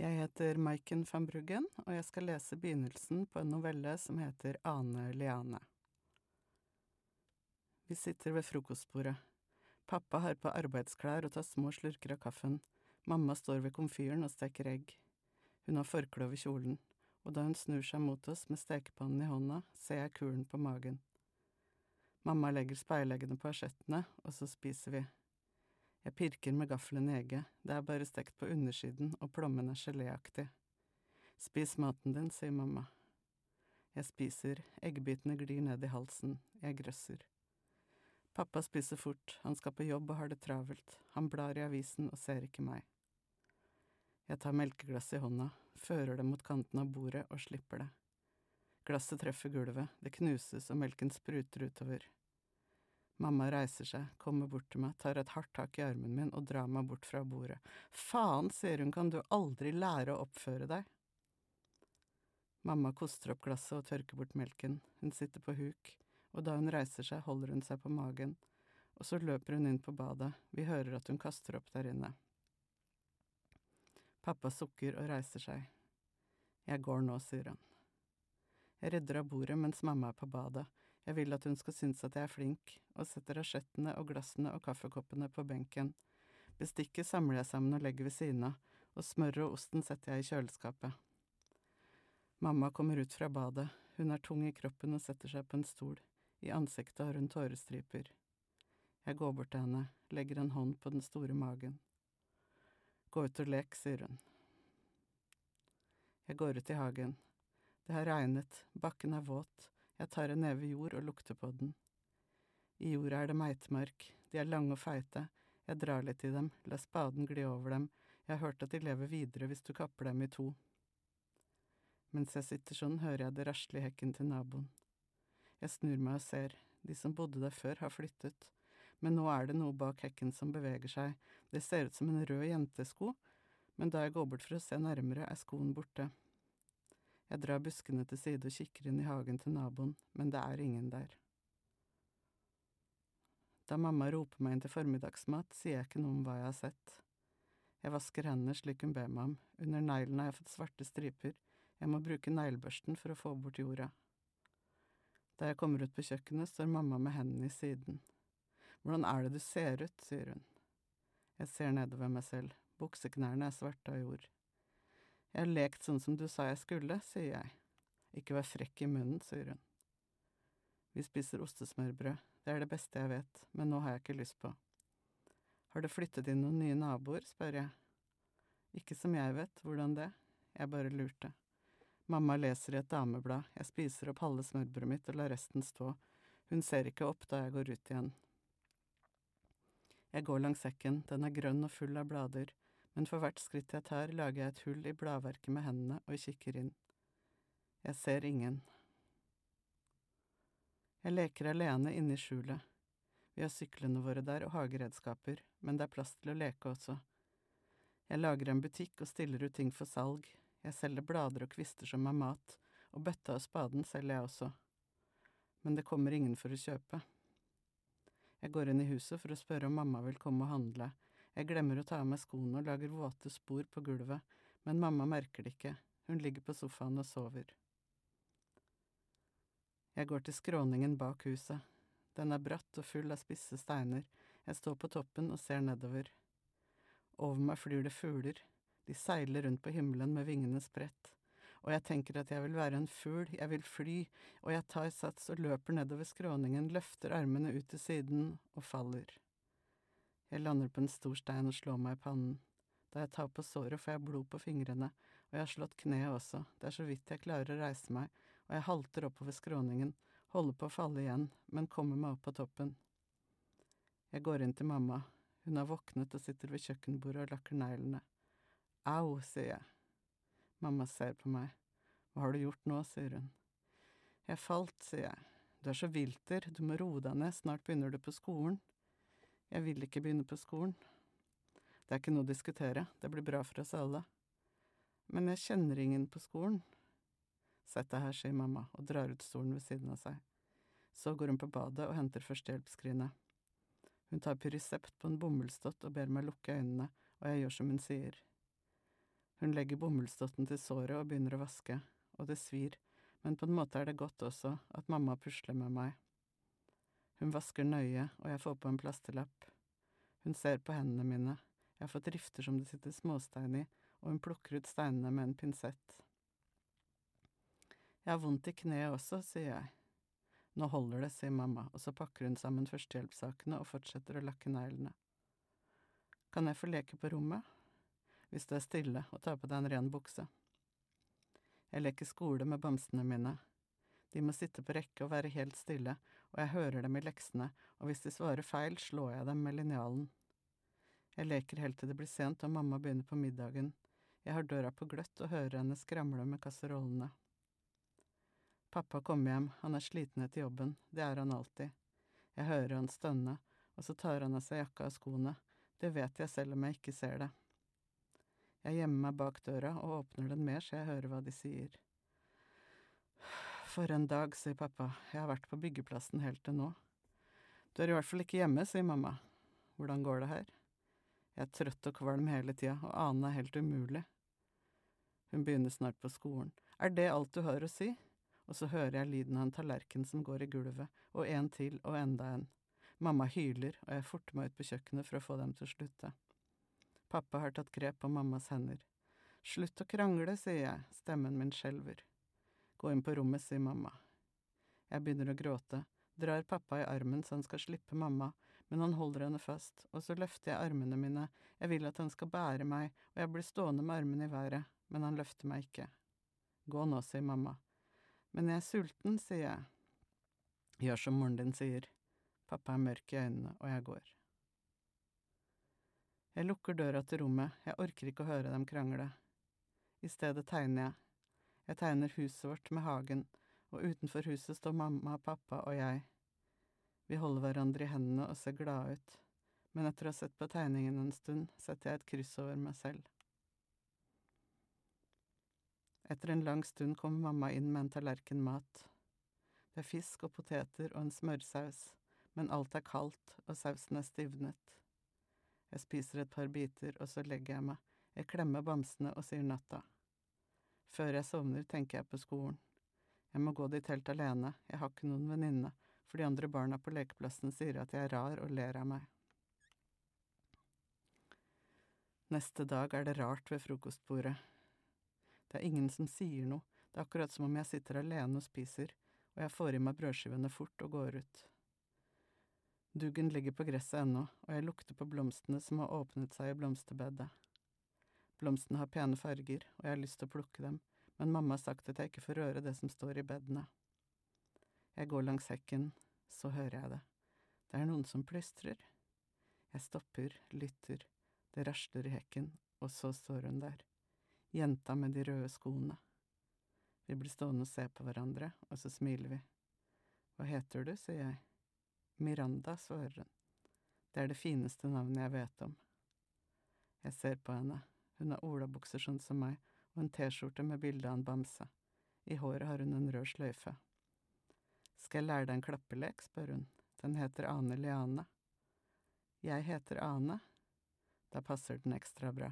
Jeg heter Maiken van Bruggen, og jeg skal lese begynnelsen på en novelle som heter Ane Liane. Vi sitter ved frokostbordet. Pappa har på arbeidsklær og tar små slurker av kaffen. Mamma står ved komfyren og steker egg. Hun har forkle over kjolen, og da hun snur seg mot oss med stekepannen i hånda, ser jeg kulen på magen. Mamma legger speileggene på asjettene, og så spiser vi. Jeg pirker med gaffelen i egget, det er bare stekt på undersiden, og plommen er geléaktig. Spis maten din, sier mamma. Jeg spiser, eggbitene glir ned i halsen, jeg grøsser. Pappa spiser fort, han skal på jobb og har det travelt, han blar i avisen og ser ikke meg. Jeg tar melkeglasset i hånda, fører det mot kanten av bordet og slipper det. Glasset treffer gulvet, det knuses og melken spruter utover. Mamma reiser seg, kommer bort til meg, tar et hardt tak i armen min og drar meg bort fra bordet. Faen, sier hun, kan du aldri lære å oppføre deg? Mamma koster opp glasset og tørker bort melken, hun sitter på huk, og da hun reiser seg, holder hun seg på magen, og så løper hun inn på badet, vi hører at hun kaster opp der inne. Pappa sukker og reiser seg. Jeg går nå, sier han. Jeg rydder av bordet mens mamma er på badet, jeg vil at hun skal synes at jeg er flink, og setter asjettene og glassene og kaffekoppene på benken. Bestikket samler jeg sammen og legger ved siden av, og smøret og osten setter jeg i kjøleskapet. Mamma kommer ut fra badet, hun er tung i kroppen og setter seg på en stol, i ansiktet har hun tårestriper. Jeg går bort til henne, legger en hånd på den store magen. Gå ut og lek, sier hun. Jeg går ut i hagen. Det har regnet, bakken er våt, jeg tar en neve jord og lukter på den. I jorda er det meitemark, de er lange og feite, jeg drar litt i dem, la spaden gli over dem, jeg har hørt at de lever videre hvis du kapper dem i to. Mens jeg sitter sånn, hører jeg det rasle i hekken til naboen. Jeg snur meg og ser, de som bodde der før, har flyttet, men nå er det noe bak hekken som beveger seg, det ser ut som en rød jentesko, men da jeg går bort for å se nærmere, er skoen borte. Jeg drar buskene til side og kikker inn i hagen til naboen, men det er ingen der. Da mamma roper meg inn til formiddagsmat, sier jeg ikke noe om hva jeg har sett. Jeg vasker hendene slik hun ber meg om, under neglene har jeg fått svarte striper, jeg må bruke neglebørsten for å få bort jorda. Da jeg kommer ut på kjøkkenet, står mamma med hendene i siden. Hvordan er det du ser ut, sier hun. Jeg ser nedover meg selv, bukseknærne er svarte av jord. Jeg har lekt sånn som du sa jeg skulle, sier jeg. Ikke vær frekk i munnen, sier hun. Vi spiser ostesmørbrød, det er det beste jeg vet, men nå har jeg ikke lyst på. Har det flyttet inn noen nye naboer, spør jeg. Ikke som jeg vet, hvordan det, jeg bare lurte. Mamma leser i et dameblad, jeg spiser opp halve smørbrødet mitt og lar resten stå, hun ser ikke opp da jeg går ut igjen. Jeg går langs sekken, den er grønn og full av blader, men for hvert skritt jeg tar, lager jeg et hull i bladverket med hendene og kikker inn. Jeg ser ingen. Jeg leker alene inne i skjulet. Vi har syklene våre der og hageredskaper, men det er plass til å leke også. Jeg lager en butikk og stiller ut ting for salg, jeg selger blader og kvister som er mat, og bøtta og spaden selger jeg også. Men det kommer ingen for å kjøpe. Jeg går inn i huset for å spørre om mamma vil komme og handle, jeg glemmer å ta av meg skoene og lager våte spor på gulvet, men mamma merker det ikke, hun ligger på sofaen og sover. Jeg går til skråningen bak huset. Den er bratt og full av spisse steiner, jeg står på toppen og ser nedover. Over meg flyr det fugler, de seiler rundt på himmelen med vingene spredt, og jeg tenker at jeg vil være en fugl, jeg vil fly, og jeg tar sats og løper nedover skråningen, løfter armene ut til siden og faller. Jeg lander på en stor stein og slår meg i pannen. Da jeg tar på såret, får jeg blod på fingrene, og jeg har slått kneet også, det er så vidt jeg klarer å reise meg, og jeg halter oppover skråningen, holder på å falle igjen, men kommer meg opp på toppen. Jeg går inn til mamma, hun har våknet og sitter ved kjøkkenbordet og lakker neglene. Au, sier jeg. Mamma ser på meg. Hva har du gjort nå, sier hun. Jeg falt, sier jeg. Du er så vilter, du må roe deg ned, snart begynner du på skolen. Jeg vil ikke begynne på skolen. Det er ikke noe å diskutere, det blir bra for oss alle. Men jeg kjenner ingen på skolen. Sett deg her, sier mamma og drar ut stolen ved siden av seg. Så går hun på badet og henter førstehjelpsskrinet. Hun tar pyrisept på en bomullsdott og ber meg lukke øynene, og jeg gjør som hun sier. Hun legger bomullsdotten til såret og begynner å vaske, og det svir, men på en måte er det godt også at mamma pusler med meg. Hun vasker nøye, og jeg får på en plasterlapp. Hun ser på hendene mine, jeg har fått rifter som det sitter småstein i, og hun plukker ut steinene med en pinsett. Jeg har vondt i kneet også, sier jeg. Nå holder det, sier mamma, og så pakker hun sammen førstehjelpssakene og fortsetter å lakke neglene. Kan jeg få leke på rommet? Hvis du er stille og tar på deg en ren bukse. Jeg leker skole med bamsene mine. De må sitte på rekke og være helt stille, og jeg hører dem i leksene, og hvis de svarer feil, slår jeg dem med linjalen. Jeg leker helt til det blir sent og mamma begynner på middagen. Jeg har døra på gløtt og hører henne skramle med kasserollene. Pappa kommer hjem, han er sliten etter jobben, det er han alltid. Jeg hører han stønne, og så tar han av seg jakka og skoene, det vet jeg selv om jeg ikke ser det. Jeg gjemmer meg bak døra og åpner den mer så jeg hører hva de sier. For en dag, sier pappa, jeg har vært på byggeplassen helt til nå. Du er i hvert fall ikke hjemme, sier mamma. Hvordan går det her? Jeg er trøtt og kvalm hele tida, og annen er helt umulig. Hun begynner snart på skolen. Er det alt du har å si? og så hører jeg lyden av en tallerken som går i gulvet, og en til og enda en. Mamma hyler, og jeg forter meg ut på kjøkkenet for å få dem til å slutte. Pappa har tatt grep om mammas hender. Slutt å krangle, sier jeg, stemmen min skjelver. Gå inn på rommet, sier mamma. Jeg begynner å gråte, drar pappa i armen så han skal slippe mamma, men han holder henne fast, og så løfter jeg armene mine, jeg vil at han skal bære meg, og jeg blir stående med armene i været, men han løfter meg ikke. Gå nå, sier mamma, men jeg er sulten, sier jeg. Gjør som moren din sier. Pappa er mørk i øynene, og jeg går. Jeg lukker døra til rommet, jeg orker ikke å høre dem krangle. I stedet tegner jeg. Jeg tegner huset vårt med hagen, og utenfor huset står mamma, pappa og jeg. Vi holder hverandre i hendene og ser glade ut, men etter å ha sett på tegningen en stund, setter jeg et kryss over meg selv. Etter en lang stund kommer mamma inn med en tallerken mat. Det er fisk og poteter og en smørsaus, men alt er kaldt og sausen er stivnet. Jeg spiser et par biter, og så legger jeg meg, jeg klemmer bamsene og sier natta. Før jeg sovner, tenker jeg på skolen. Jeg må gå dit helt alene, jeg har ikke noen venninne, for de andre barna på lekeplassen sier at jeg er rar og ler av meg. Neste dag er det rart ved frokostbordet. Det er ingen som sier noe, det er akkurat som om jeg sitter alene og spiser, og jeg får i meg brødskivene fort og går ut. Duggen ligger på gresset ennå, og jeg lukter på blomstene som har åpnet seg i blomsterbedet. Blomstene har pene farger, og jeg har lyst til å plukke dem, men mamma har sagt at jeg ikke får røre det som står i bedene. Jeg går langs hekken, så hører jeg det. Det er noen som plystrer. Jeg stopper, lytter, det rasler i hekken, og så står hun der jenta med de røde skoene. Vi blir stående og se på hverandre, og så smiler vi. Hva heter du, sier jeg. Miranda, svarer hun. Det er det fineste navnet jeg vet om. Jeg ser på henne, hun har olabukser sånn som meg, og en T-skjorte med bilde av en bamse. I håret har hun en rød sløyfe. Skal jeg lære deg en klappelek, spør hun, den heter Ane Liane. Jeg heter Ane. Da passer den ekstra bra.